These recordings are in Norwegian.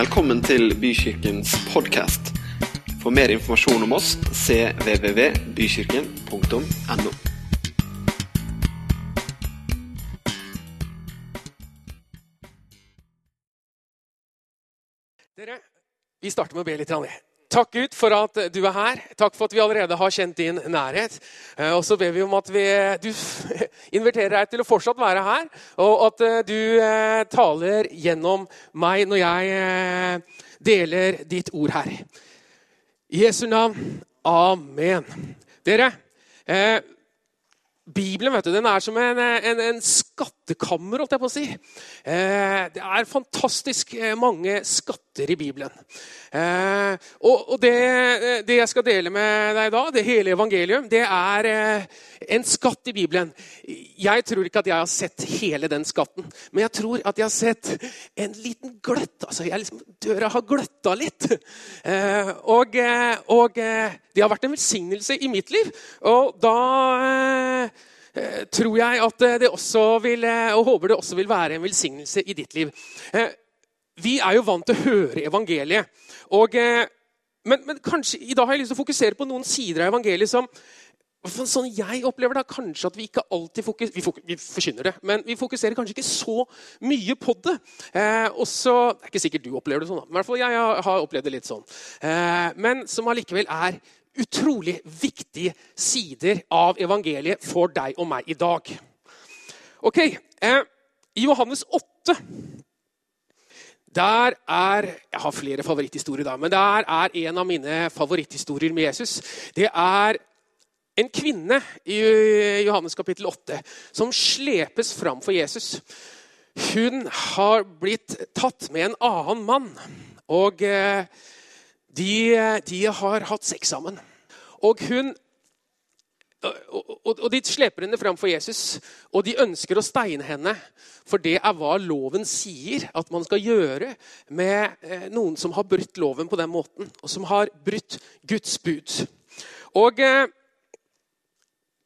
Velkommen til Bykirkens podkast. For mer informasjon om oss cvvvbykirken.no. Dere, vi starter med å be litt. Anne. Takk Gud for at du er her. Takk for at vi allerede har kjent din nærhet. Eh, Og så ber vi om at vi, du inviterer deg til å fortsatt være her, og at eh, du eh, taler gjennom meg når jeg deler ditt ord her. I Jesu navn. Amen. Dere, eh, Bibelen vet du, den er som en, en, en skattekammer, holdt jeg på å si. Eh, det er fantastisk mange skatter i Bibelen. Eh, og og det, det jeg skal dele med deg da, det hele evangelium, det er eh, en skatt i Bibelen. Jeg tror ikke at jeg har sett hele den skatten, men jeg tror at jeg har sett en liten gløtt. altså jeg liksom, Døra har gløtta litt. Eh, og, eh, og eh, det har vært en velsignelse i mitt liv. Og da eh, tror jeg at det også vil, og håper det også vil være en velsignelse i ditt liv. Vi er jo vant til å høre evangeliet. Og, eh, men, men kanskje i dag har jeg lyst til å fokusere på noen sider av evangeliet som sånn jeg opplever det, kanskje at vi ikke alltid fokuserer vi, fok vi forkynner det, men vi fokuserer kanskje ikke så mye på det. Eh, også, det er ikke sikkert du opplever det sånn, da. men hvert fall jeg har opplevd det litt sånn. Eh, men som allikevel er utrolig viktige sider av evangeliet for deg og meg i dag. Ok, eh, I Johannes 8 der er Jeg har flere favoritthistorier, da, men der er en av mine favoritthistorier med Jesus. Det er en kvinne i Johannes kapittel 8 som slepes fram for Jesus. Hun har blitt tatt med en annen mann, og eh, de, de har hatt sex sammen. Og hun og, og, og De sleper henne fram for Jesus, og de ønsker å steine henne. For det er hva loven sier at man skal gjøre med eh, noen som har brutt loven på den måten, og som har brutt Guds bud. Og eh,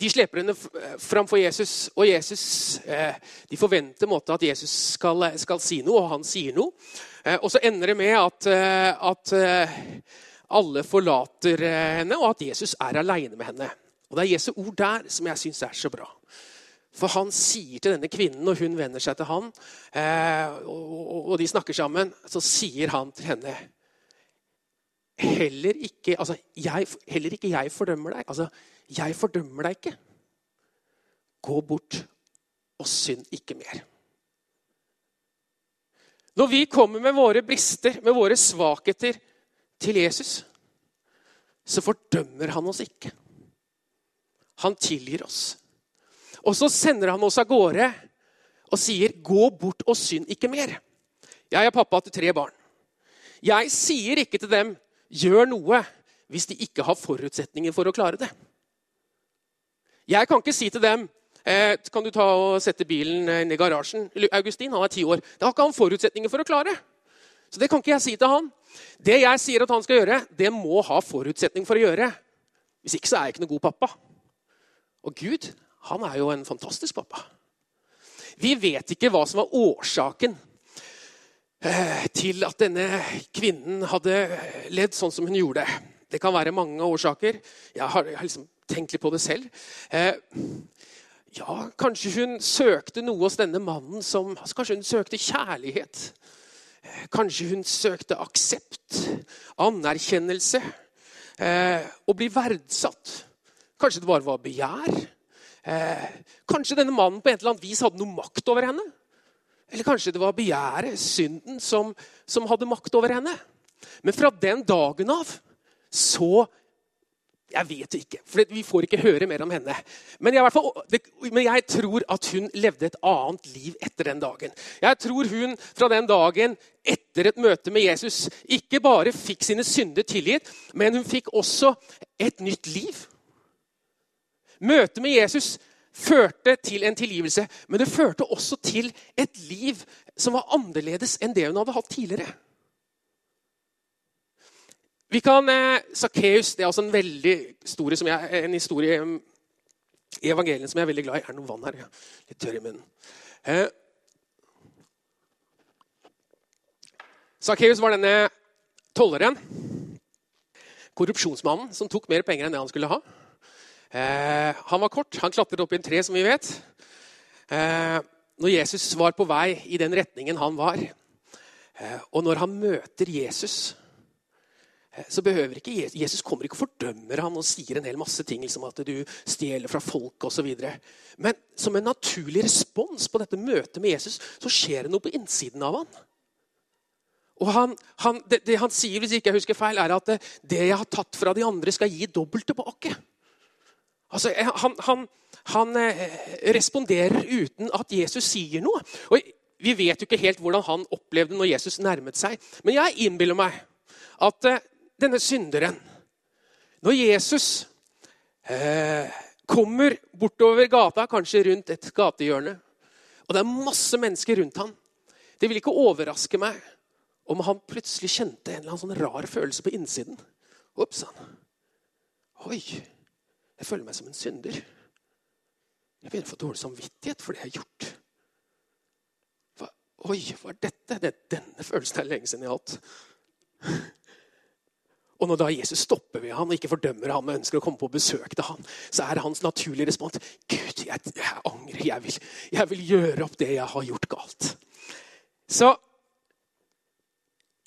De sleper henne fram for Jesus, og Jesus, eh, de forventer måte at Jesus skal, skal, si noe, og han sier noe. Eh, og så ender det med at, eh, at eh, alle forlater henne, og at Jesus er aleine med henne. Og Det er Jesu ord der som jeg syns er så bra. For han sier til denne kvinnen, og hun vender seg til han, eh, og, de snakker sammen, så sier han til henne Heller ikke, altså, jeg, heller ikke jeg fordømmer deg. Altså, jeg fordømmer deg ikke. Gå bort og synd ikke mer. Når vi kommer med våre brister, med våre svakheter, til Jesus, så fordømmer han oss ikke. Han tilgir oss. Og så sender han oss av gårde og sier, 'Gå bort og synd ikke mer'. Jeg er pappa til tre barn. Jeg sier ikke til dem, 'Gjør noe', hvis de ikke har forutsetninger for å klare det. Jeg kan ikke si til dem eh, kan du ta og sette bilen inn i garasjen. Augustin han er ti år. Det har ikke han forutsetninger for å klare. Så det kan ikke jeg si til han. Det jeg sier at han skal gjøre, det må ha forutsetning for å gjøre. Hvis ikke så er jeg ikke noe god pappa. Og Gud han er jo en fantastisk pappa. Vi vet ikke hva som var årsaken eh, til at denne kvinnen hadde ledd sånn som hun gjorde. Det kan være mange årsaker. Jeg har, liksom tenkt litt på det selv. Eh, ja, Kanskje hun søkte noe hos denne mannen som altså Kanskje hun søkte kjærlighet. Eh, kanskje hun søkte aksept, anerkjennelse, å bli verdsatt. Kanskje det bare var begjær. Eh, kanskje denne mannen på et eller annet vis hadde noe makt over henne. Eller kanskje det var begjæret, synden, som, som hadde makt over henne. Men fra den dagen av så Jeg vet ikke, for vi får ikke høre mer om henne. Men jeg, fall, men jeg tror at hun levde et annet liv etter den dagen. Jeg tror hun fra den dagen etter et møte med Jesus ikke bare fikk sine synder tilgitt, men hun fikk også et nytt liv. Møtet med Jesus førte til en tilgivelse, men det førte også til et liv som var annerledes enn det hun hadde hatt tidligere. Vi kan, eh, Sakkeus er også en veldig historie som jeg, en historie i evangeliet som jeg er veldig glad i. Er det noe vann her? Litt tørr i munnen. Eh, Sakkeus var denne tolleren, korrupsjonsmannen, som tok mer penger enn det han skulle ha. Eh, han var kort, han klatret opp i en tre, som vi vet. Eh, når Jesus var på vei i den retningen han var, eh, og når han møter Jesus eh, så behøver ikke Jesus, Jesus kommer ikke og fordømmer han og sier en hel masse ting, liksom at du stjeler fra folk osv. Men som en naturlig respons på dette møtet med Jesus, så skjer det noe på innsiden av han. Og han, han, det, det, han sier, hvis ikke jeg husker feil, er at det, det, jeg har tatt fra de andre, skal gi dobbelt tilbake. Altså, han, han, han eh, responderer uten at Jesus sier noe. Og Vi vet jo ikke helt hvordan han opplevde når Jesus nærmet seg. Men jeg innbiller meg at eh, denne synderen Når Jesus eh, kommer bortover gata, kanskje rundt et gatehjørne, og det er masse mennesker rundt ham Det vil ikke overraske meg om han plutselig kjente en eller annen sånn rar følelse på innsiden. Oppsann. Oi, jeg føler meg som en synder. Jeg begynner å få dårlig samvittighet for det jeg har gjort. Hva, oi, hva er dette? Det, denne følelsen er lenge siden jeg har hatt. Og når da Jesus stopper ved ham og ikke fordømmer ham men ønsker å komme på besøk til ham, så er hans naturlige respons Gud, jeg, jeg angrer. Jeg vil, jeg vil gjøre opp det jeg har gjort galt. Så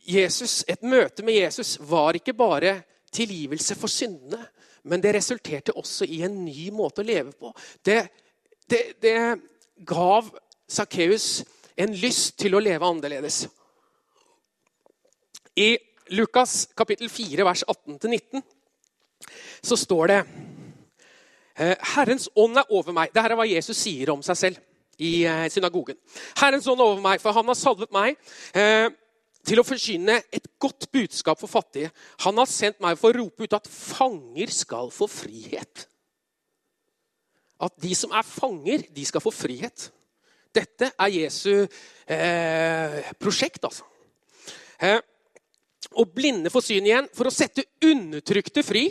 Jesus, et møte med Jesus var ikke bare tilgivelse for syndene, men det resulterte også i en ny måte å leve på. Det, det, det gav Sakkeus en lyst til å leve annerledes. I Lukas kapittel 4, vers 18-19 så står det «Eh, Herrens ånd er over meg. Dette er hva Jesus sier om seg selv i eh, synagogen. Herrens ånd er over meg, for han har salvet meg eh, til å forsyne et godt budskap for fattige. Han har sendt meg for å rope ut at fanger skal få frihet. At de som er fanger, de skal få frihet. Dette er Jesu eh, prosjekt, altså. Eh, og blinde får syn igjen for å sette undertrykte fri.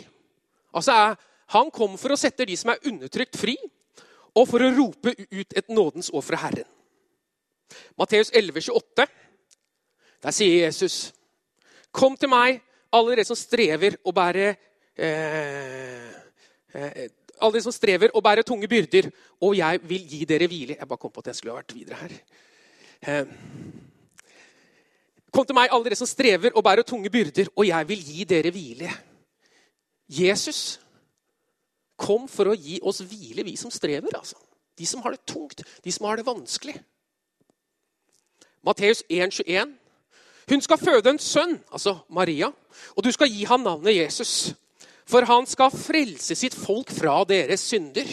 Altså er, Han kom for å sette de som er undertrykt, fri, og for å rope ut et nådens år fra Herren. Matteus 11, 28. Der sier Jesus, 'Kom til meg, alle dere som strever og bærer eh, eh, alle dere som strever og bærer tunge byrder, og jeg vil gi dere hvile. Jeg bare kom på at jeg skulle ha vært videre her. Eh, kom til meg, alle dere som strever og bærer tunge byrder, og jeg vil gi dere hvile. Jesus kom for å gi oss hvile, vi som strever. altså. De som har det tungt, de som har det vanskelig. Matteus 1, 21. Hun skal føde en sønn, altså Maria, og du skal gi ham navnet Jesus. For han skal frelse sitt folk fra deres synder.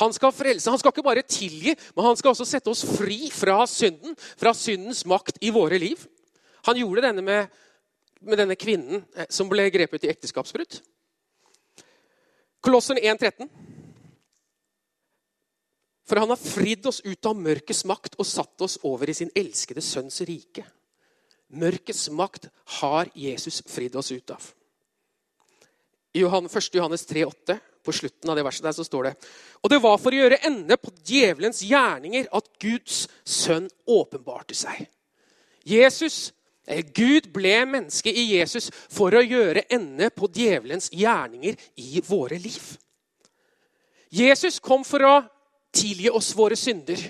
Han skal frelse, han skal ikke bare tilgi, men han skal også sette oss fri fra synden, fra syndens makt i våre liv. Han gjorde denne med, med denne kvinnen eh, som ble grepet i ekteskapsbrudd. Kolossen 1,13. For han har fridd oss ut av mørkets makt og satt oss over i sin elskede sønns rike. Mørkets makt har Jesus fridd oss ut av. I 1. Johannes 3,8, på slutten av det verset der, så står det Og det var for å gjøre ende på djevelens gjerninger at Guds sønn åpenbarte seg. Jesus, eller Gud ble menneske i Jesus for å gjøre ende på djevelens gjerninger i våre liv. Jesus kom for å tilgi oss våre synder,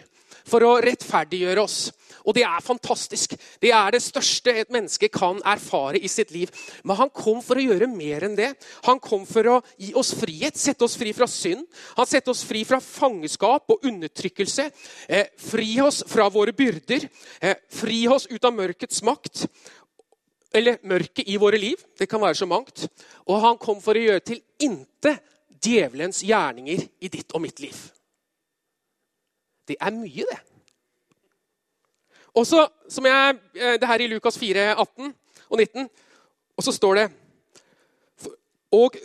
for å rettferdiggjøre oss. Og det er fantastisk. Det er det største et menneske kan erfare i sitt liv. Men han kom for å gjøre mer enn det. Han kom for å gi oss frihet, sette oss fri fra synd. Han sette oss fri fra fangeskap og undertrykkelse. Eh, fri oss fra våre byrder. Eh, fri oss ut av mørkets makt. Eller mørket i våre liv. Det kan være så mangt. Og han kom for å gjøre til inte djevelens gjerninger i ditt og mitt liv. Det er mye, det. Og så, som jeg, eh, Det her i Lukas 4, 18 og 19. Og så står det og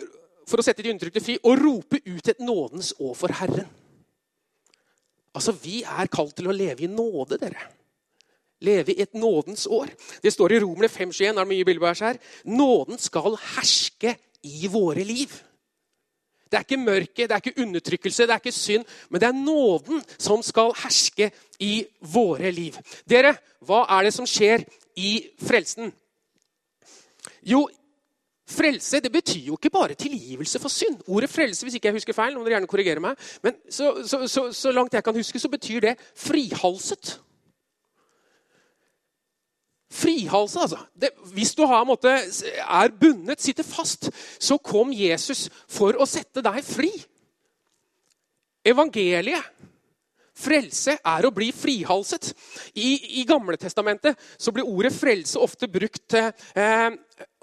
for å sette de undertrykte fri og rope ut et nådens år for Herren. Altså, Vi er kalt til å leve i nåde, dere. Leve i et nådens år. Det står i Romerne 5.21. er det mye bilder her. Nåden skal herske i våre liv. Det er ikke mørket, det er ikke undertrykkelse, det er ikke synd, men det er nåden som skal herske i våre liv. Dere, hva er det som skjer i frelsen? Jo, frelse det betyr jo ikke bare tilgivelse for synd. Ordet frelse, hvis ikke jeg husker feil, må dere gjerne korrigere meg, men så, så, så, så langt jeg kan huske, så betyr det frihalset. Frihalset, altså. Det, hvis du har, måte, er bundet, sitter fast, så kom Jesus for å sette deg fri. Evangeliet, frelse, er å bli frihalset. I, i Gamle testamentet blir ordet frelse ofte brukt eh,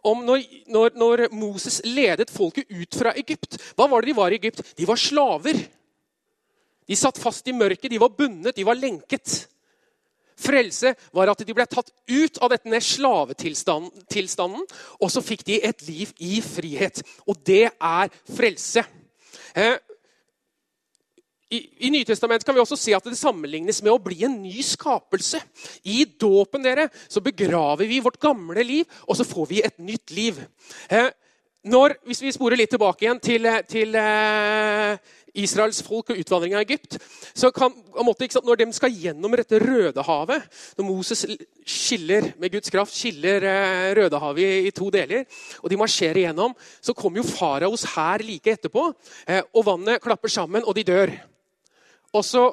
om når, når, når, Moses ledet folket ut fra Egypt. Hva var det de var i Egypt? De var slaver. De satt fast i mørket, de var bundet, de var lenket. Frelse var at de ble tatt ut av denne slavetilstanden, og så fikk de et liv i frihet. Og det er frelse. Eh, I, I Nytestamentet kan vi også se at det sammenlignes med å bli en ny skapelse. I dåpen dere, så begraver vi vårt gamle liv, og så får vi et nytt liv. Eh, når, hvis vi sporer litt tilbake igjen til, til eh, Israels folk og utvandring av Egypt. Så kan, måte, sant, Når de skal gjennom dette Rødehavet Når Moses skiller med Guds kraft skiller eh, Rødehavet i, i, to deler, og de marsjerer gjennom, så kommer jo faraos hær like etterpå. Eh, og vannet klapper sammen, og de dør. Og så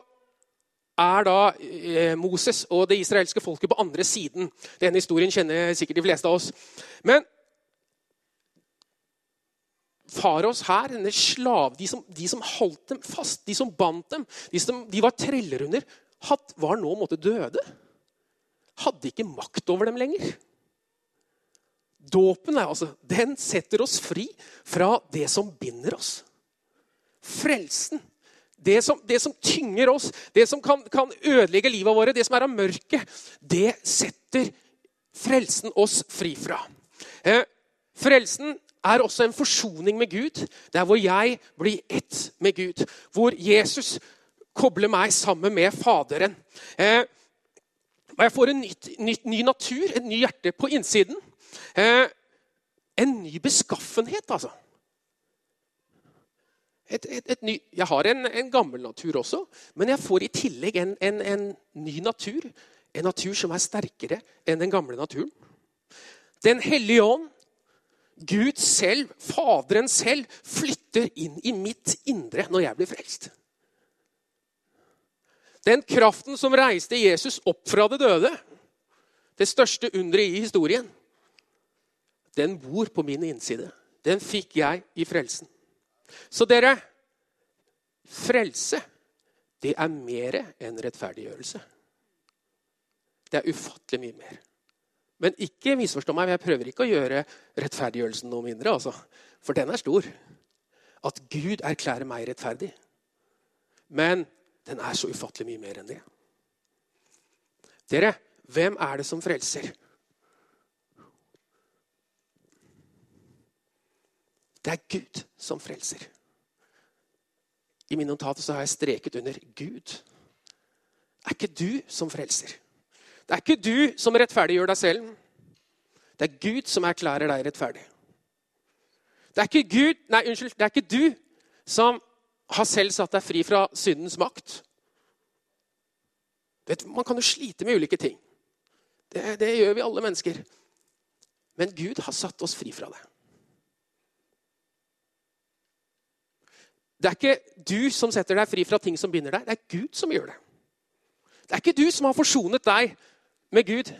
er da eh, Moses og det israelske folket på andre siden. Denne historien kjenner sikkert de fleste av oss. Men faraos hær, denne slav, de som, de som, holdt dem fast, de som bandt dem, de som de var treller under, var nå måtte døde. Hadde ikke makt over dem lenger. Dåpen er altså, den setter oss fri fra det som binder oss. Frelsen. Det som, det som tynger oss, det som kan, kan ødelegge livet vårt, det som er av mørket, det setter frelsen oss fri fra. Eh, frelsen er også en forsoning med Gud. Der hvor jeg blir ett med Gud. Hvor Jesus kobler meg sammen med Faderen. Eh, og jeg får en nytt, nytt, ny natur, et ny hjerte på innsiden. Eh, en ny beskaffenhet, altså. Et, et, et ny, jeg har en, en, gammel natur også, men jeg får i tillegg en, en, en ny natur. En natur som er sterkere enn den gamle naturen. Den hellige ånd Gud selv, Faderen selv, flytter inn i mitt indre når jeg blir frelst. Den kraften som reiste Jesus opp fra det døde, det største underet i historien, den bor på min innside. Den fikk jeg i frelsen. Så dere Frelse, det er mer enn rettferdiggjørelse. Det er ufattelig mye mer. Men ikke misforstå meg, jeg prøver ikke å gjøre rettferdiggjørelsen noe mindre. Altså. For den er stor. At Gud erklærer meg rettferdig. Men den er så ufattelig mye mer enn det. Dere, hvem er det som frelser? Det er Gud som frelser. I mine notater har jeg streket under Gud. Er ikke du som frelser. Det er ikke du som rettferdiggjør deg selv. Det er Gud som erklærer deg rettferdig. Det er Gud, nei, unnskyld, det er ikke du som har selv satt deg fri fra syndens makt. Vet, man kan jo slite med ulike ting. Det, det gjør vi alle mennesker. Men Gud har satt oss fri fra det. Det er ikke du som setter deg fri fra ting som binder deg. Det er Gud som gjør det. Det er ikke du som har forsonet deg med Gud.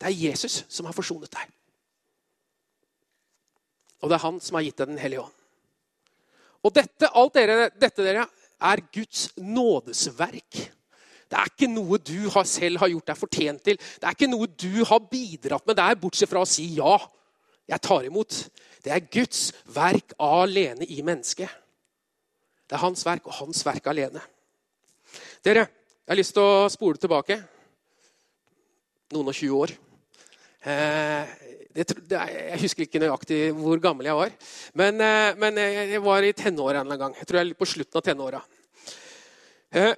Det er Jesus som har forsonet deg. Og det er han som har gitt deg Den hellige ånd. Og dette, alt dere, dette dere, er Guds nådesverk. Det er ikke noe du har selv har gjort deg fortjent til. Det er ikke noe du har bidratt med der, bortsett fra å si ja. Jeg tar imot. Det er Guds verk alene i mennesket. Det er hans verk og hans verk alene. Dere, jeg har lyst til å spole tilbake noen og 20 år. Eh, jeg husker ikke nøyaktig hvor gammel jeg var. Men, eh, jeg var i tenåra en gang. Jeg tror jeg er på slutten av tenåra. Eh,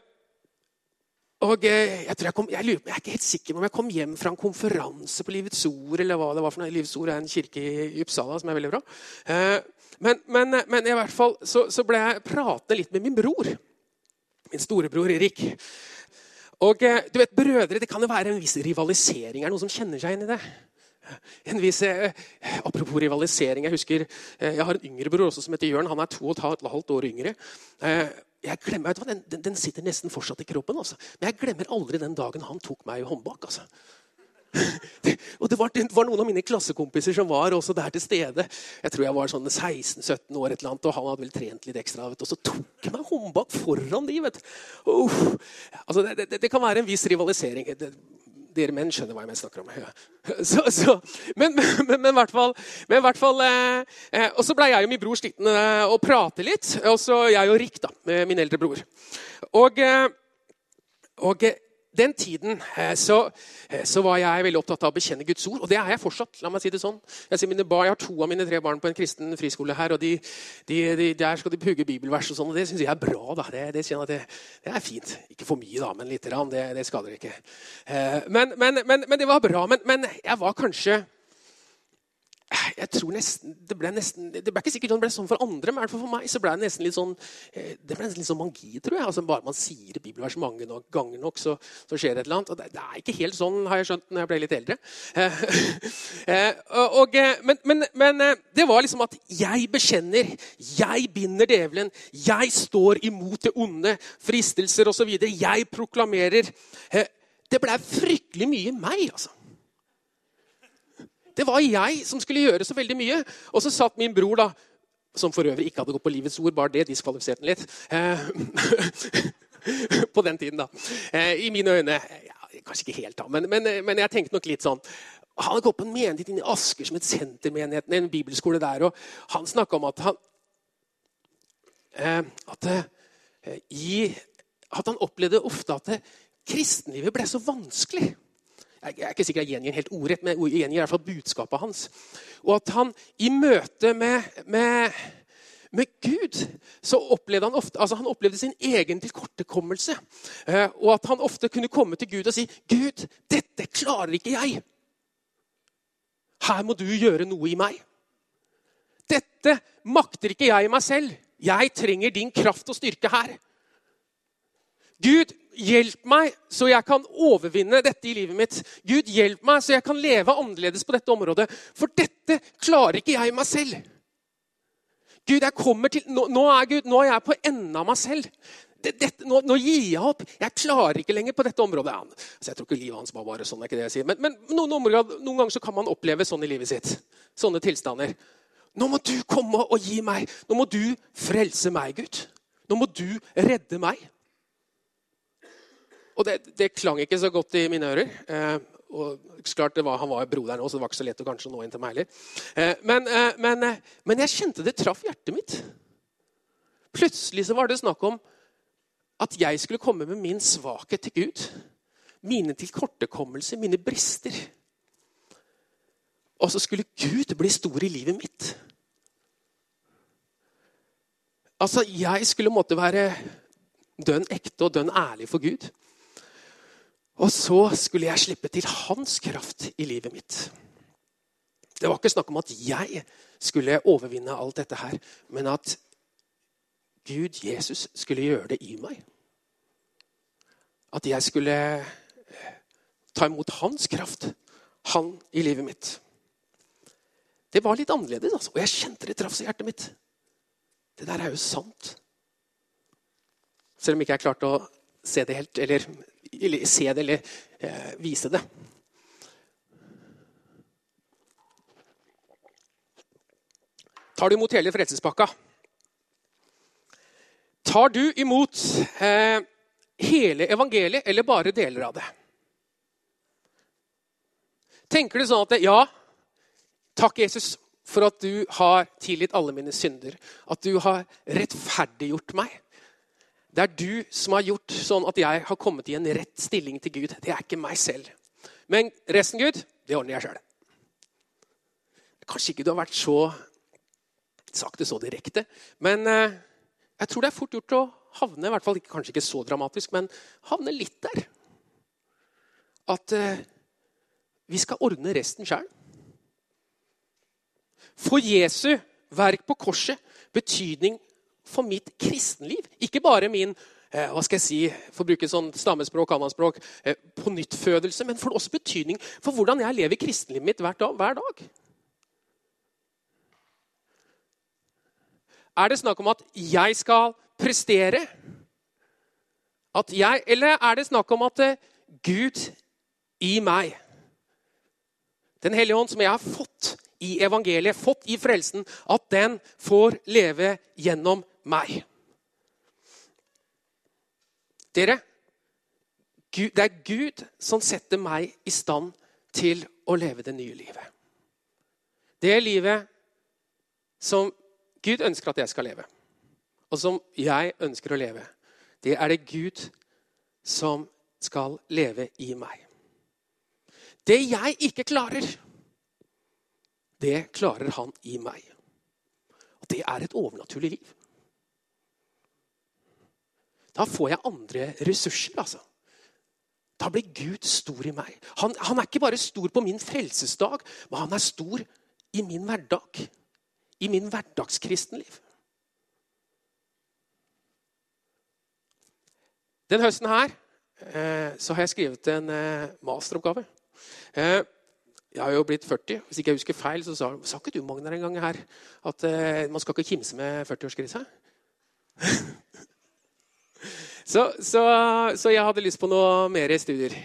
og jeg, tror jeg, kom, jeg, lurer, jeg, er ikke helt sikker på om jeg kom hjem fra en konferanse på Livets Ord. eller hva det var for noe. Livets Ord er en kirke i Uppsala som er veldig bra. Men, men, men, i hvert fall så, så, ble jeg pratende litt med min bror. Min storebror Erik. Og eh, du vet, Brødre det kan jo være en viss rivalisering. Er det noen som kjenner seg inn i det? En viss, eh, apropos rivalisering. Jeg husker, eh, jeg har en yngre bror også som heter Jørn. Han er to og et halvt år yngre. Eh, jeg glemmer, den, den, den, sitter nesten fortsatt i kroppen. Altså. Men jeg glemmer aldri den dagen han tok meg i håndbak. Altså. Det, og det var, det var, noen av mine klassekompiser som var også der til stede. Jeg tror jeg var sånn 16-17 år, et eller annet, og han hadde vel trent litt ekstra. Vet, og så tok jeg meg håndbak foran de. vet uh, altså, det, det, kan være en viss rivalisering. dere menn skjønner hva jeg snakker om. Ja. Så, så, men, i hvert fall, men hvert fall eh, eh, Og så ble jeg og min bror slitne og prate litt. Og så jeg og Rik, da, min eldre bror. Og, eh, og den tiden eh, så, eh, så, var jeg veldig opptatt av å bekjenne Guds ord. Og det er jeg fortsatt. la meg si det sånn. Jeg, mine, jeg har to av mine tre barn på en kristen friskole her. og de, de, de, Der skal de pugge bibelvers og sånn. og Det syns jeg er bra. da. Det, det, det, det, er fint. Ikke for mye, da, men lite grann. Det, det skader ikke. Eh, men, men, men, men, det var bra. Men, jeg var kanskje jeg tror nesten, Det ble nesten, det ble ikke sikkert det ble sånn for andre, men for meg så ble det nesten litt sånn eh, det ble nesten litt sånn magi, tror jeg. Altså Bare man sier bibelvers mange nok, ganger nok, så, så, skjer det et eller annet. Og det, det, er ikke helt sånn, har jeg skjønt, når jeg ble litt eldre. Eh, eh, og, men, men, men, det var liksom at jeg bekjenner, jeg binder djevelen, jeg står imot det onde, fristelser osv. Jeg proklamerer. Det ble fryktelig mye meg, altså. Det var jeg som skulle gjøre så veldig mye. Og så satt min bror, da, som for øvrig ikke hadde gått på Livets ord, bare det diskvalifiserte han litt. Eh, på den tiden, da. Eh, I mine øyne ja, Kanskje ikke helt, da, men, men, men, jeg tenkte nok litt sånn Han hadde gått på en menighet inn i Asker som et sentermenighet, en bibelskole der. og Han snakka om at han eh, at, at han opplevde ofte at kristenlivet ble så vanskelig. Jeg er ikke sikker jeg gjengir helt ordrett, men jeg gjengir i hvert fall budskapet hans. Og at han i møte med, med, med Gud så opplevde han ofte altså han opplevde sin egen tilkortekommelse. Eh, og at han ofte kunne komme til Gud og si, 'Gud, dette klarer ikke jeg.' 'Her må du gjøre noe i meg.' 'Dette makter ikke jeg i meg selv. Jeg trenger din kraft og styrke her.' Gud, hjelp meg så jeg kan overvinne dette i livet mitt. Gud, hjelp meg så jeg kan leve annerledes på dette området. For dette klarer ikke jeg meg selv. Gud, jeg kommer til, nå, nå, er, Gud, nå er jeg på enden av meg selv. Dette, nå, nå, gir jeg opp. Jeg klarer ikke lenger på dette området. Altså, jeg tror ikke livet hans var bare sånn. er ikke det jeg sier. Men, men noen, områder, noen, ganger kan man oppleve sånn i livet sitt. Sånne tilstander. Nå må du komme og gi meg. Nå må du frelse meg, Gud. Nå må du redde meg. Og det, det, klang ikke så godt i mine ører. Eh, og klart var, Han var broderen òg, så det var ikke så lett å kanskje nå inn til meg heller. Eh, men, eh, men, eh, men, jeg kjente det traff hjertet mitt. Plutselig så var det snakk om at jeg skulle komme med min svakhet til Gud. Mine tilkortekommelser, mine brister. Og så skulle Gud bli stor i livet mitt. Altså, Jeg skulle måtte være dønn ekte og dønn ærlig for Gud. Og så skulle jeg slippe til hans kraft i livet mitt. Det var ikke snakk om at jeg skulle overvinne alt dette her, men at Gud, Jesus, skulle gjøre det i meg. At jeg skulle eh, ta imot hans kraft, han i livet mitt. Det var litt annerledes, altså. og jeg kjente det traff i hjertet mitt. Det der er jo sant. Selv om ikke jeg klarte å se det helt, eller eller se det eller eh, vise det. Tar du imot hele frelsespakka? Tar du imot eh, hele evangeliet eller bare deler av det? Tenker du sånn at ja, takk, Jesus, for at du har tilgitt alle mine synder. At du har rettferdiggjort meg. Det er du som har gjort sånn at jeg har kommet i en rett stilling til Gud. Det er ikke meg selv. Men resten, Gud, det ordner jeg sjøl. Kanskje ikke du har vært så sagt det så direkte, men eh, jeg tror det er fort gjort å havne, i hvert fall kanskje ikke så dramatisk, men havne litt der. At eh, vi skal ordne resten sjøl. For Jesu verk på korset betydning for mitt kristenliv. Ikke bare min eh, hva skal jeg si, for å bruke sånn stammespråk, annenspråk, eh, pånyttfødelse, men for også betydning for hvordan jeg lever kristenlivet mitt hver dag. Hver dag. Er det snakk om at jeg skal prestere? At jeg, eller er det snakk om at eh, Gud i meg, Den hellige ånd, som jeg har fått i evangeliet, fått i frelsen, at den får leve gjennom meg? Dere, det er Gud som setter meg i stand til å leve det nye livet. Det livet som Gud ønsker at jeg skal leve, og som jeg ønsker å leve, det er det Gud som skal leve i meg. Det jeg ikke klarer, det klarer han i meg. Og det er et overnaturlig liv. Da får jeg andre ressurser, altså. Da blir Gud stor i meg. Han, han er ikke bare stor på min frelsesdag, men han er stor i min hverdag i min hverdagskristenliv. Den høsten her eh, så har jeg skrevet en eh, masteroppgave. Eh, jeg har jo blitt 40. Hvis ikke jeg husker feil, så sa, sa ikke du Magnar, en gang her at man skal ikke kimse med 40-årskrisa? Så, så, så, jeg hadde lyst på noe mer studier.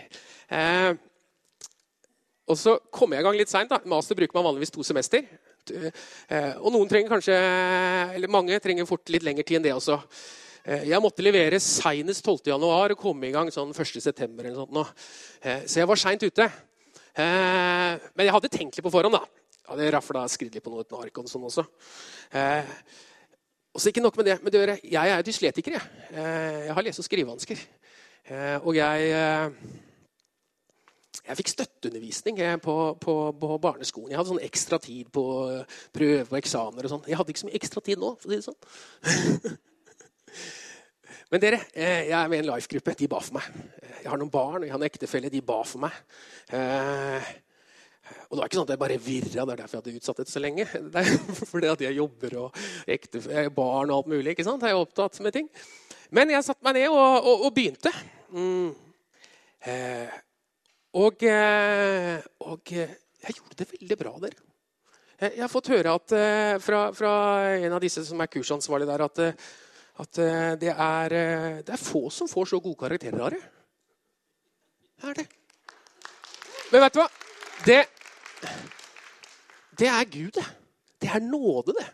og så kom jeg i gang litt seint. Master bruker man vanligvis to semester. Eh, og noen trenger kanskje, eller mange trenger fort litt lengre tid enn det også. Eh, jeg måtte levere seinest 12.1 og komme i gang sånn 1.9. Eh, så jeg var seint ute. Men jeg hadde tenkt litt på forhånd. da. Jeg hadde rafla skridd litt på noe uten ark og sånn også. Og så ikke nok med det. Men det, jeg er dysletiker. Jeg, jeg har lese- og skrivevansker. Og jeg jeg fikk støtteundervisning eh, på, på, på, barneskolen. Jeg hadde sånn ekstra tid på prøve og eksamener. og sånn. Jeg hadde ikke så mye ekstra tid nå. for å si det sånn. Men dere, eh, jeg er med i en life-gruppe. De ba for meg. Eh, jeg har noen barn og jeg har en ektefelle. De ba for meg. Og det var ikke sånn at jeg bare virra. Det er derfor jeg hadde utsatt dette så lenge. Det er fordi at jeg jobber og ekte, barn og alt mulig. ikke sant? Jeg er opptatt med ting. Men jeg satte meg ned og, og, og begynte. Mm. Eh, og, eh, og, eh, jeg gjorde det veldig bra der. Jeg har fått høre at, eh, fra, fra, en av disse som er kursansvarlig der, at, at det, er, det, er, få som får så gode karakterer det. Det er det. Men vet du hva? Det, det er Gud, det. Det er nåde, det.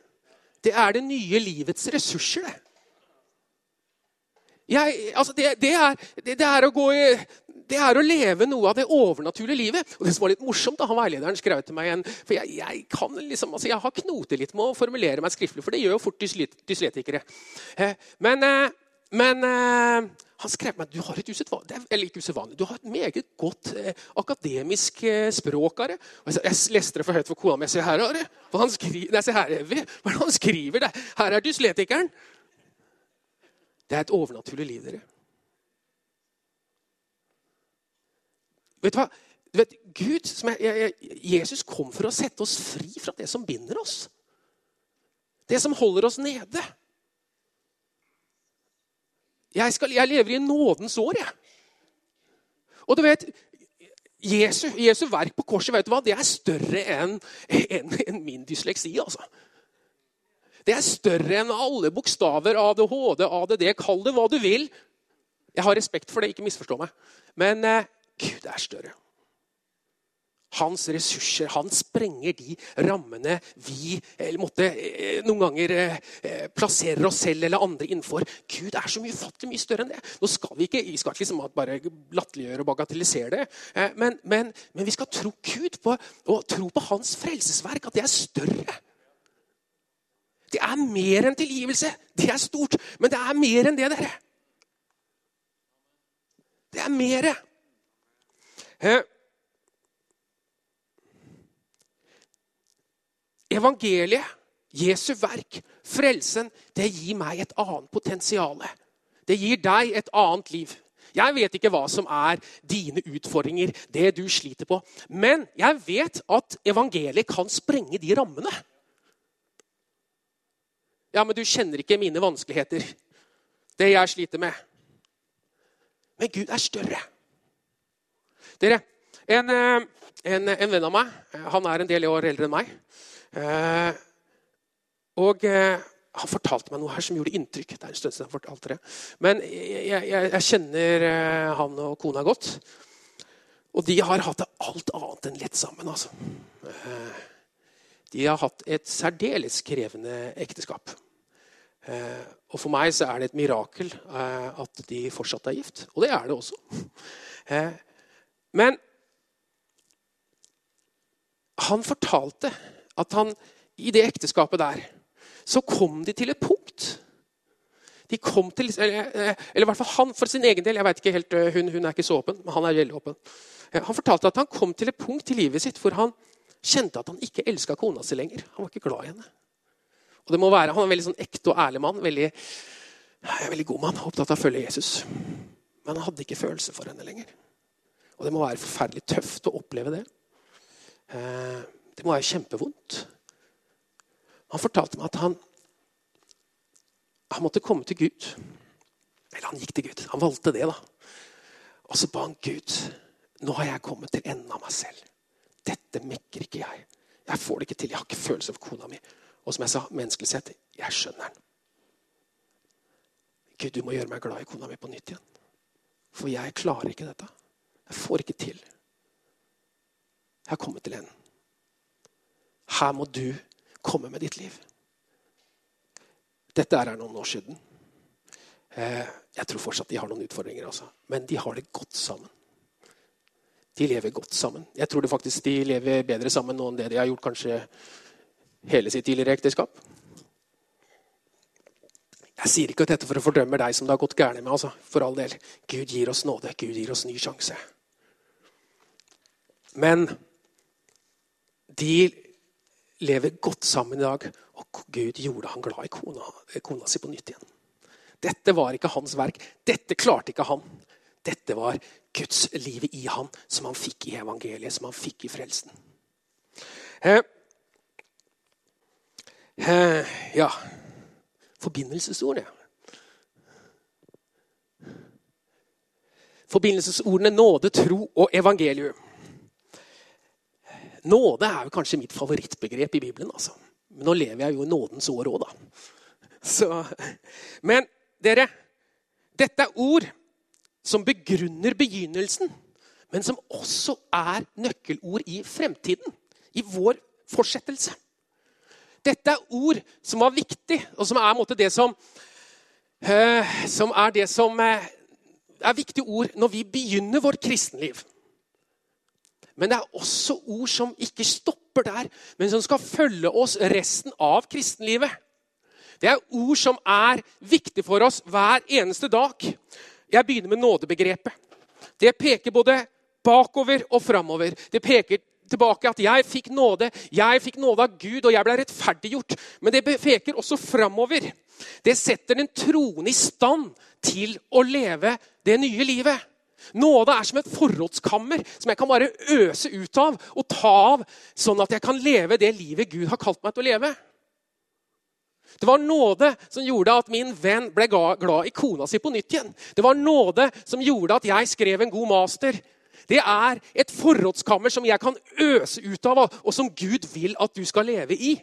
Det er det nye livets ressurser, det. Jeg, altså det, det, er, det, er, i det er å leve noe av det overnaturlige livet. Og det som var litt morsomt, da han veilederen skrev til meg igjen For jeg, jeg, kan liksom, altså jeg har knotet litt med å formulere meg skriftlig, for det gjør jo fort dysletikere. Eh, men, eh, men eh, han skrev meg du har et usedvanlig, eller ikke usedvanlig, du har et meget godt eh, akademisk eh, språk. Are. Jeg, jeg leste det for høyt for kona mi. Sier her, Are. Hva, han skriver, nei, her, er han skriver? Der? Her er dysletikeren. Det er et overnaturlig liv, dere. Vet du hva? Du vet, Gud, jeg, jeg, Jesus kom for å sette oss fri fra det som binder oss. Det som holder oss nede. Jeg, skal, jeg lever i nådens år, jeg. Og du vet, Jesu, Jesu, verk på korset vet du hva, det er større enn en, en min dysleksi. altså. Det er større enn alle bokstaver. ADHD, ADD, kall det hva du vil. Jeg har respekt for det, ikke misforstå meg. Men eh, Gud er større. Hans ressurser, han sprenger de rammene vi måtte, eh, noen ganger eh, eh, plasserer oss selv eller andre innenfor. Gud er så mye fattig, mye større enn det. Nå skal Vi ikke vi skal ikke liksom bare latterliggjøre og bagatellisere det. Men, men, men, vi skal tro Gud på, og tro på hans frelsesverk, at det er større. Det er mer enn tilgivelse. Det er stort, men det er mer enn det, dere. Det er mer. Eh, evangeliet, Jesu verk, frelsen, det gir meg et annet potensial. Det gir deg et annet liv. Jeg vet ikke hva som er dine utfordringer, det du sliter på. Men jeg vet at evangeliet kan sprenge de rammene. Ja, men du kjenner ikke mine vanskeligheter. Det jeg sliter med. Men Gud er større. Dere, en, eh, en, en venn av meg Han er en del år eldre enn meg. Eh, og eh, han fortalte meg noe her som gjorde inntrykk. Det er en stund siden han fortalte det. Men jeg, jeg, jeg kjenner han og kona godt. Og de har hatt det alt annet enn lett sammen. altså. De har hatt et særdeles krevende ekteskap. Eh, og for meg så er det et mirakel eh, at de fortsatt er gift. Og det er det også. Eh, men han fortalte at han i det ekteskapet der så kom de til et punkt de kom til, eller, eller i hvert fall han for sin egen del. jeg vet ikke helt, hun, hun er ikke så åpen, men han er veldig åpen. Han fortalte at han kom til et punkt i livet sitt hvor han kjente at han ikke elska kona si lenger. Han var ikke glad i henne. Og det må være, Han er en veldig sånn ekte og ærlig mann. Veldig, veldig god mann, opptatt av å følge Jesus. Men han hadde ikke følelse for henne lenger. Og det må være forferdelig tøft å oppleve det. Eh, det må være kjempevondt. Han fortalte meg at han, han måtte komme til Gud. Eller han gikk til Gud. Han valgte det, da. Og så ba han Gud. Nå har jeg kommet til enden av meg selv. Dette mekker ikke jeg. Jeg får det ikke til. Jeg har ikke følelse for kona mi. Og som jeg sa, menneskelig sett jeg skjønner den. Gud, du må gjøre meg glad i kona mi på nytt igjen. For jeg klarer ikke dette. Jeg får ikke til. Jeg har kommet til enden. Her må du komme med ditt liv. Dette er noen år siden. Eh, jeg tror fortsatt de har noen utfordringer, altså. men de har det godt sammen. De lever godt sammen. Jeg tror det faktisk de lever bedre sammen nå enn det de har gjort kanskje hele sitt tidligere ekteskap. Jeg sier ikke dette for å fordømme deg som det har gått gærent med. Altså. For all del. Gud gir oss nåde. Gud gir oss ny sjanse. Men de lever godt sammen i dag, og Gud gjorde han glad i kona, kona si på nytt igjen. Dette var ikke hans verk. Dette klarte ikke han. Dette var Guds livet i han, som han fikk i evangeliet, som han fikk i frelsen. Eh, Eh, ja Forbindelsesordene. Forbindelsesordene nåde, tro og evangelium. Nåde er jo kanskje mitt favorittbegrep i Bibelen. altså. Men nå lever jeg jo i nådens år òg, da. Så, men dere, dette er ord som begrunner begynnelsen, men som også er nøkkelord i fremtiden. I vår fortsettelse. Dette er ord som var viktig, og som er det som, uh, som er det som uh, er viktige ord når vi begynner vårt kristenliv. Men det er også ord som ikke stopper der, men som skal følge oss resten av kristenlivet. Det er ord som er viktige for oss hver eneste dag. Jeg begynner med nådebegrepet. Det peker både bakover og framover. Det peker tilbake at jeg fikk nåde. Jeg fikk nåde av Gud, og jeg ble rettferdiggjort. Men det peker også framover. Det setter den troende i stand til å leve det nye livet. Nåde er som et forrådskammer som jeg kan bare øse ut av og ta av, sånn at jeg kan leve det livet Gud har kalt meg til å leve. Det var nåde som gjorde at min venn ble glad i kona si på nytt igjen. Det var nåde som gjorde at jeg skrev en god master. Det er et forrådskammer som jeg kan øse ut av, og som Gud vil at du skal leve i.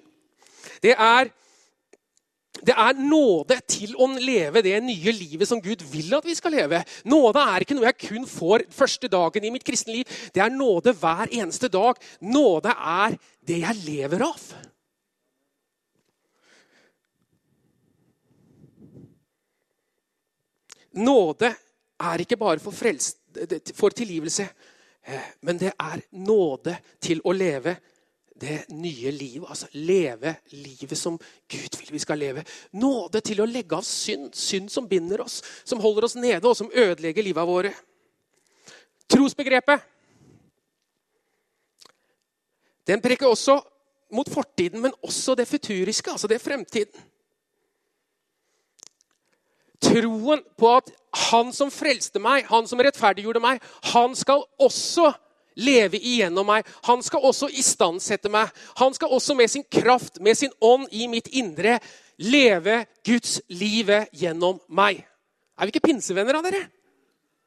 Det er, det er nåde til å leve det nye livet som Gud vil at vi skal leve. Nåde er ikke noe jeg kun får første dagen i mitt kristne liv. Det er nåde hver eneste dag. Nåde er det jeg lever av. Nåde er ikke bare for frelst for tilgivelse. Eh, men det er nåde til å leve det nye livet. Altså leve livet som Gud vil vi skal leve. Nåde til å legge av synd. Synd som binder oss, som holder oss nede, og som ødelegger livet våre. Trosbegrepet. Den preker også mot fortiden, men også det futuriske, altså det fremtiden. troen på at han som frelste meg, han som rettferdiggjorde meg, han skal også leve igjennom meg. Han skal også istandsette meg. Han skal også med sin kraft, med sin ånd i mitt indre, leve Guds livet gjennom meg. Er vi ikke pinsevenner av dere?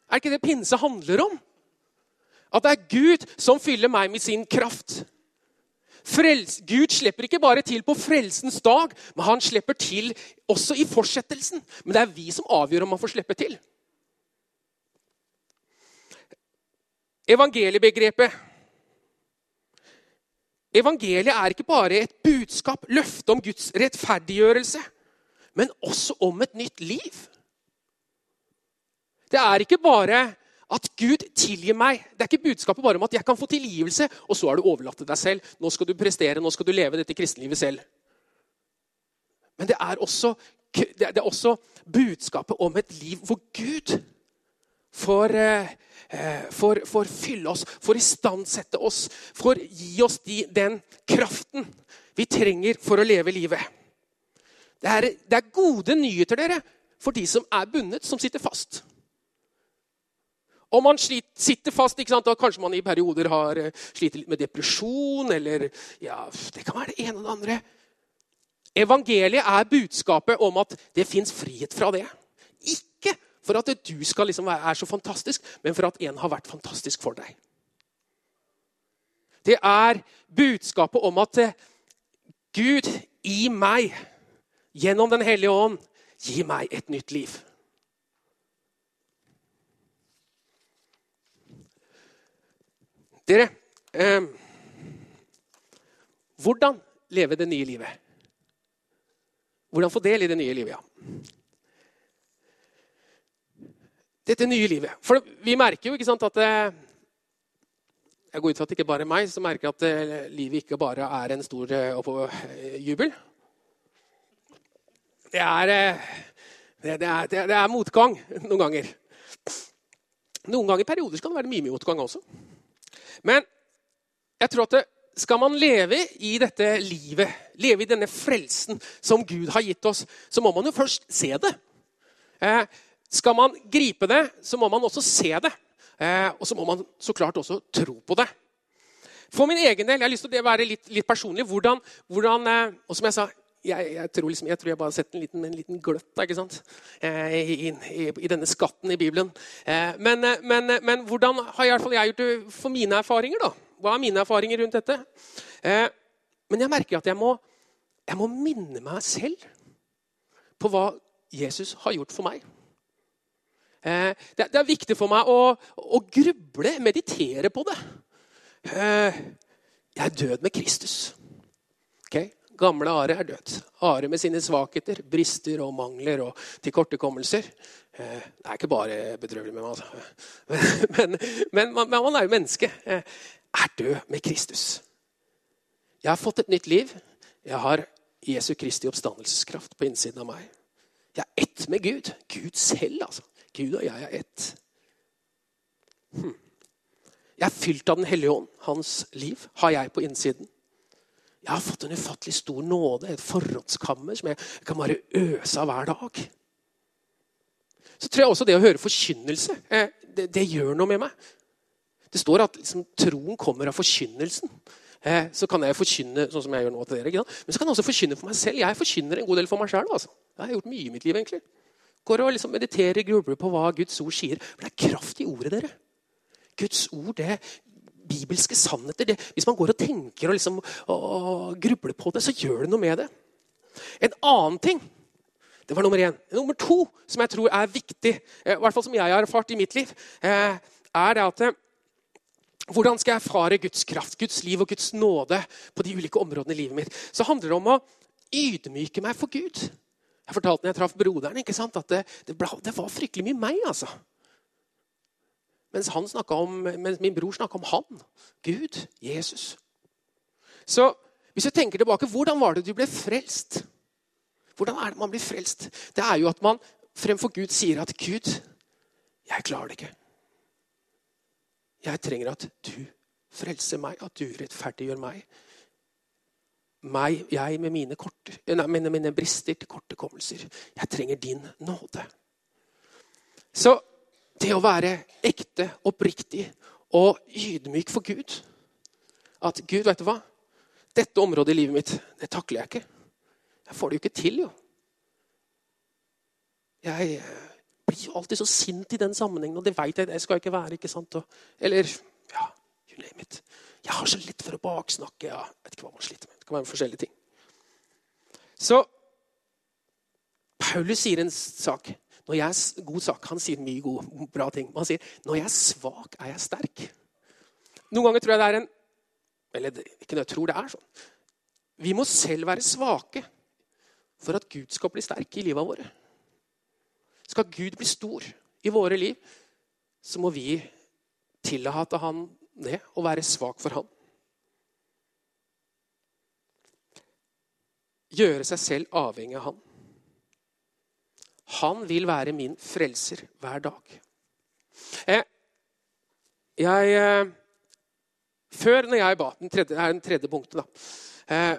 Er ikke det pinse handler om? At det er Gud som fyller meg med sin kraft. Frels, Gud slipper ikke bare til på frelsens dag, men han slipper til også i fortsettelsen. Men det er vi som avgjør om han får slippe til. Evangeliebegrepet Evangeliet er ikke bare et budskap, løfte om Guds rettferdiggjørelse, men også om et nytt liv. Det er ikke bare at Gud tilgir meg. Det er ikke budskapet bare om at jeg kan få tilgivelse, og så er du overlatt til deg selv. Nå skal du prestere, nå skal du leve dette kristenlivet selv. Men det er også, det er også budskapet om et liv hvor Gud får, eh, får, får fylle oss, får istandsette oss, får gi oss de, den kraften vi trenger for å leve livet. Det er, det er gode nyheter dere, for de som er bundet, som sitter fast. Om man sitter fast, da kanskje man i perioder har eh, sliter litt med depresjon, eller ja, det kan være det ene og det andre. Evangeliet er budskapet om at det fins frihet fra det. For at du skal liksom være så fantastisk, men for at en har vært fantastisk for deg. Det er budskapet om at eh, Gud i meg, gjennom Den hellige ånd, gir meg et nytt liv. Dere eh, Hvordan leve det nye livet? Hvordan få del i det nye livet? ja. Dette nye livet. For vi merker jo ikke sant, at det, Jeg går ut fra at det ikke bare er meg som merker at det, livet ikke bare er en stor eh, jubel. Det er, det, er, det er motgang noen ganger. Noen ganger i perioder kan det være mye motgang også. Men jeg tror at skal man leve i dette livet, leve i denne frelsen som Gud har gitt oss, så må man jo først se det. Eh, skal man gripe det, så må man også se det. Eh, og så må man så klart også tro på det. For min egen del, jeg har lyst til å være litt, litt personlig. Hvordan, hvordan eh, og som jeg sa, jeg, jeg, tror liksom, jeg, tror jeg bare har sett en liten, en liten gløtt ikke sant? Eh, I, i, i, denne skatten i Bibelen. Eh, men, eh, men, men, hvordan har fall jeg gjort det for mine erfaringer? da? Hva er mine erfaringer rundt dette? Eh, men jeg merker at jeg må, jeg må minne meg selv på hva Jesus har gjort for meg. Eh, det, det, er viktig for meg å, å gruble, meditere på det. jeg er død med Kristus. Okay? Gamle Are er død. Are med sine svakheter, brister og mangler og tilkortekommelser. Eh, det er ikke bare bedrøvelig med meg, altså. Men, men, men, man er jo menneske. Eh, er død med Kristus. Jeg har fått et nytt liv. Jeg har Jesu Kristi oppstandelseskraft på innsiden av meg. Jeg er ett med Gud. Gud selv, altså. Gud og jeg er ett. Hm. Jeg er fylt av Den hellige ånd. Hans liv har jeg på innsiden. Jeg har fått en ufattelig stor nåde, et forrådskammer som jeg kan bare øse av hver dag. Så tror jeg også det å høre forkynnelse, eh, det, det gjør noe med meg. Det står at liksom, troen kommer av forkynnelsen. Eh, så kan jeg forkynne sånn som jeg gjør nå til dere. Men så kan jeg også forkynne for meg selv. Jeg forkynner en god del for meg sjøl. Altså. Jeg har gjort mye i mitt liv. egentlig. Går og liksom mediterer grubler på hva Guds ord sier. For det er kraft i ordet, dere. Guds ord det bibelske sannheter. Det, hvis man går og tenker og, liksom, og grubler på det, så gjør det noe med det. En annen ting det var nummer én. Nummer to, som jeg tror er viktig, eh, i hvert fall som jeg har erfart i mitt liv, eh, er det at eh, hvordan skal jeg erfare Guds kraft, Guds liv og Guds nåde på de ulike områdene i livet mitt? Så handler det om å ydmyke meg for Gud. Jeg fortalte når jeg traff broderen ikke sant, at det, det, ble, det var fryktelig mye meg. altså. Mens, om, mens min bror snakka om han. Gud. Jesus. Så hvis jeg tenker tilbake, hvordan var det du ble frelst? Hvordan er det man blir frelst? Det er jo at man fremfor Gud sier at 'Gud, jeg klarer det ikke'. Jeg trenger at du frelser meg, at du rettferdiggjør meg. Meg jeg med mine, korte, nei, mine, mine brister til kortekommelser. Jeg trenger din nåde. Så det å være ekte, oppriktig og ydmyk for Gud At Gud, vet du hva? Dette området i livet mitt, det takler jeg ikke. Jeg får det jo ikke til, jo. Jeg eh, blir jo alltid så sint i den sammenhengen, og det veit jeg det skal ikke være. ikke sant? Og, eller ja, you name it. Jeg har så lett for å baksnakke. Ja, jeg vet ikke hva man sliter med. Det kan være forskjellige ting. Så Paulus sier en sak. Når jeg er god sak, Han sier mye gode, bra ting. Men han sier når jeg er svak, er jeg sterk. Noen ganger tror jeg det er en Eller ikke når jeg tror det er sånn. Vi må selv være svake for at Gud skal bli sterk i livet våre. Skal Gud bli stor i våre liv, så må vi tillate han det å være svak for han. Gjøre seg selv avhengig av han. Han vil være min frelser hver dag. Eh, jeg, eh, før når jeg ba den tredje, er den tredje punktet da, eh,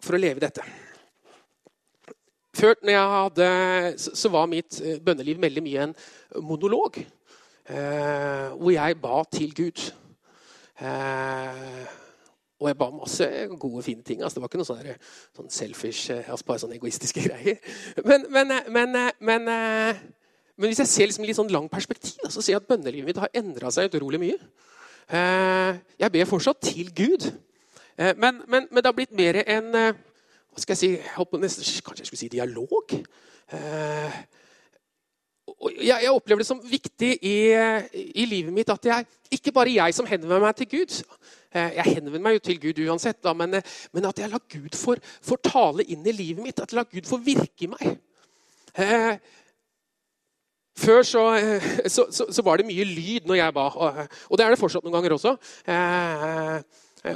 for å leve dette Før når jeg hadde, så, var mitt bønneliv veldig mye en monolog. Hvor jeg ba til Gud. Eh, og jeg ba masse gode, fine ting. Altså, det var ikke noe sånne, sånn selfish, eh, altså bare sånne egoistiske greier. Men, men, eh, men, men, hvis jeg ser liksom litt sånn lang perspektiv, så ser jeg at bønnelivet mitt har endra seg utrolig mye. Jeg ber fortsatt til Gud. Men, det har blitt mer en hva skal jeg si, jeg håper nesten, Kanskje jeg skulle si dialog? Jeg, jeg, opplever det som viktig i, i, livet mitt at jeg, ikke bare jeg som henvender meg til Gud. Eh, jeg henvender meg jo til Gud uansett, da, men, men, at jeg lar Gud få tale inn i livet mitt. At jeg lar Gud få virke i meg. Eh, før så, eh, så, så, så, var det mye lyd når jeg ba, og det er det fortsatt noen ganger også.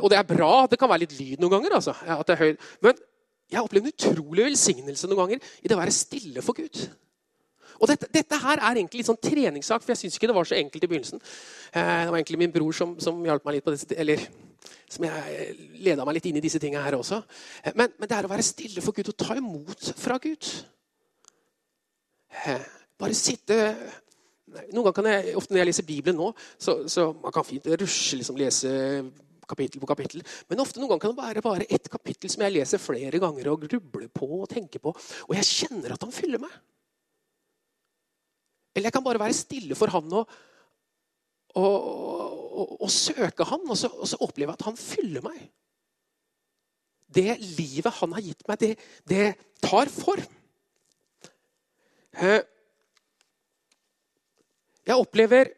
og det er bra. Det kan være litt lyd noen ganger. Altså, at det er. Men jeg opplever en utrolig velsignelse noen ganger i det å være stille for Gud. Og dette, dette, her er egentlig litt sånn treningssak, for jeg syns ikke det var så enkelt i begynnelsen. Eh, det var egentlig min bror som, som hjalp meg litt på det, eller som jeg leda meg litt inn i disse tingene her også. Eh, men, men, det er å være stille for Gud og ta imot fra Gud. Eh, bare sitte Noen ganger kan jeg, ofte når jeg leser Bibelen nå, så, så man kan fint rusle liksom lese kapittel på kapittel. Men ofte noen ganger kan det være bare ett kapittel som jeg leser flere ganger og grubler på og tenker på. Og jeg kjenner at han fyller meg. Eller jeg kan bare være stille for han og, og, og, og søke han, og så, og så oppleve at han fyller meg. Det livet han har gitt meg, det, det tar form. Eh, jeg opplever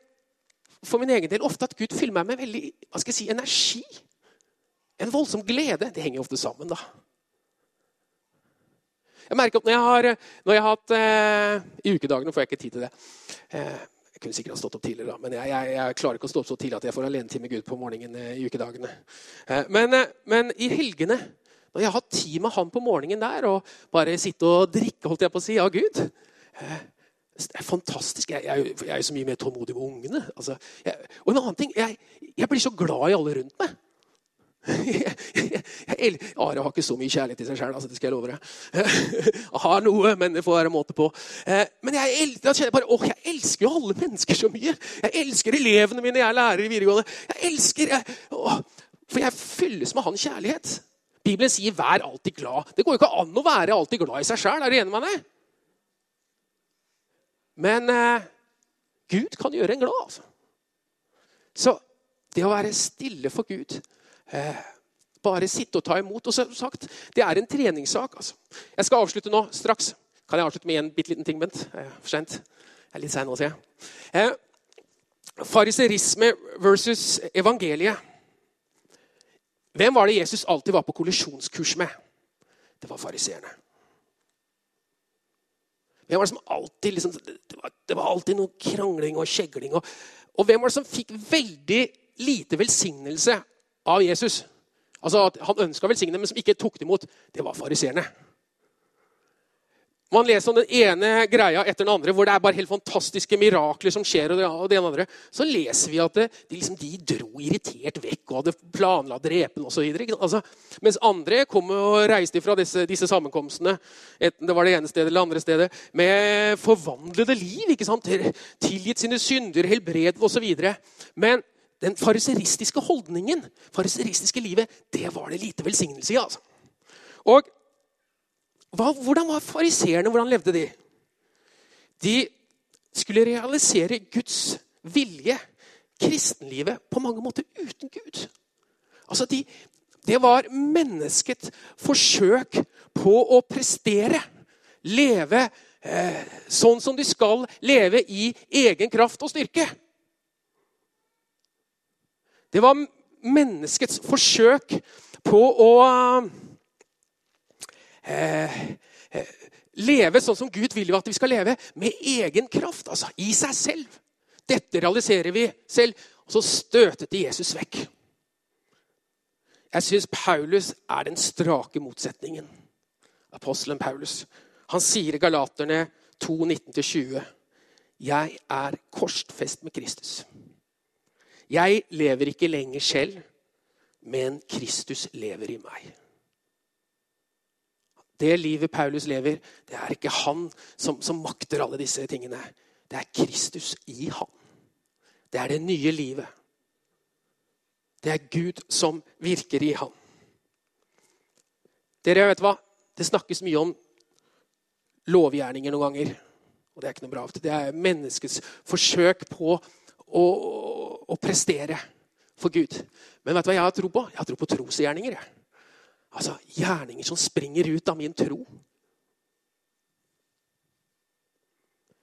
for min egen del ofte at Gud fyller meg med veldig hva skal jeg si, energi. En voldsom glede. Det henger ofte sammen, da. Jeg merker at når jeg har, når jeg har hatt eh, I ukedagene får jeg ikke tid til det. Eh, jeg kunne sikkert ha stått opp tidligere, men jeg, jeg, jeg, klarer ikke å stå opp så tidlig at jeg får alenetid med Gud på morgenen eh, i ukedagene. Eh, men, eh, men, i helgene, når jeg har hatt tid med han på morgenen der, og bare sitte og drikke holdt jeg på å si, av Gud eh, det er fantastisk. Jeg, jeg, jeg, er så mye mer tålmodig med ungene. Altså, og en annen ting, jeg, blir så glad i alle rundt meg. Are har ikke så mye kjærlighet i seg sjøl, altså, det skal jeg love deg. Jeg har noe, men det får være måte på. Eh, men jeg, jeg, bare, å, jeg elsker jo alle mennesker så mye. Jeg elsker elevene mine jeg er lærer i videregående. Jeg elsker, jeg, å, For jeg fylles med hans kjærlighet. Bibelen sier 'vær alltid glad'. Det går jo ikke an å være alltid glad i seg sjøl. Er du enig med meg? Men eh, Gud kan gjøre en glad, altså. Så det å være stille for Gud Eh, bare sitte og ta imot. Og som sagt, Det er en treningssak. Altså. Jeg skal avslutte nå straks. Kan jeg avslutte med en bitte liten ting, Bent? Eh, for sent. Jeg er litt sein nå, ser jeg. Eh, fariserisme versus evangeliet. Hvem var det Jesus alltid var på kollisjonskurs med? Det var fariseerne. Hvem var det som alltid liksom, det, var, det var alltid noe krangling og kjegling. Og, og hvem var det som fikk veldig lite velsignelse av Jesus. Altså at Han ønska å velsigne, men som ikke tok det imot, det var fariseerne. Man leser om den ene greia etter den andre, hvor det er bare helt fantastiske mirakler som skjer. og det, og det ene andre. Så leser vi at det, de, liksom, de, dro irritert vekk og hadde planla å drepe ham. Altså, mens andre kom og reiste fra disse, disse sammenkomstene enten det var det ene stedet eller det andre stedet, med forvandlede liv. ikke sant? Tilgitt sine synder, helbredet osv. Men den fariseristiske holdningen, fariseristiske livet, det var det lite velsignelse i. altså. Og hva, hvordan var fariseerne? Hvordan levde de? De skulle realisere Guds vilje, kristenlivet, på mange måter uten Gud. Altså de, det var menneskets forsøk på å prestere. Leve eh, sånn som de skal leve i egen kraft og styrke. Det var menneskets forsøk på å Eh, eh, leve sånn som Gud vil at vi skal leve, med egen kraft. altså I seg selv. Dette realiserer vi selv. Og så støtet de Jesus vekk. Jeg syns Paulus er den strake motsetningen. Apostelen Paulus. Han sier i Galaterne 2, 19-20.: Jeg er korsfest med Kristus. Jeg lever ikke lenger selv, men Kristus lever i meg. Det livet Paulus lever, det er ikke han som, som makter alle disse tingene. Det er Kristus i han. Det er det nye livet. Det er Gud som virker i han. Dere vet hva? Det snakkes mye om lovgjerninger noen ganger. Og det er ikke noe bra. Det er menneskets forsøk på å, å prestere for Gud. Men vet du hva jeg har tro på? Jeg har tro på trosgjerninger. Altså gjerninger som springer ut av min tro.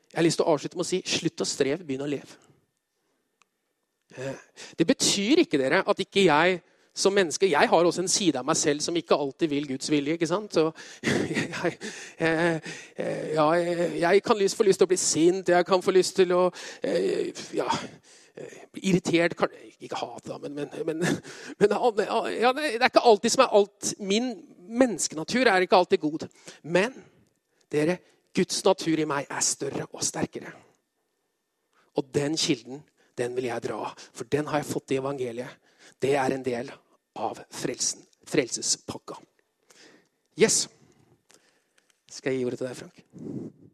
Jeg har lyst til å avslutte med å si slutt å streve, begynn å leve. Eh, det betyr ikke dere, at ikke jeg som menneske Jeg har også en side av meg selv som ikke alltid vil Guds vilje. ikke sant? Så jeg, jeg, ja, jeg kan få lyst til å bli sint, jeg kan få lyst til å eh, ja, irritert Ikke hat, da, men, men, men, men ja, Det er ikke alltid som er alt Min menneskenatur er ikke alltid god. Men dere, Guds natur i meg er større og sterkere. Og den kilden, den vil jeg dra. For den har jeg fått i evangeliet. Det er en del av frelsen, frelsespakka. Yes. Skal jeg gi ordet til deg, Frank?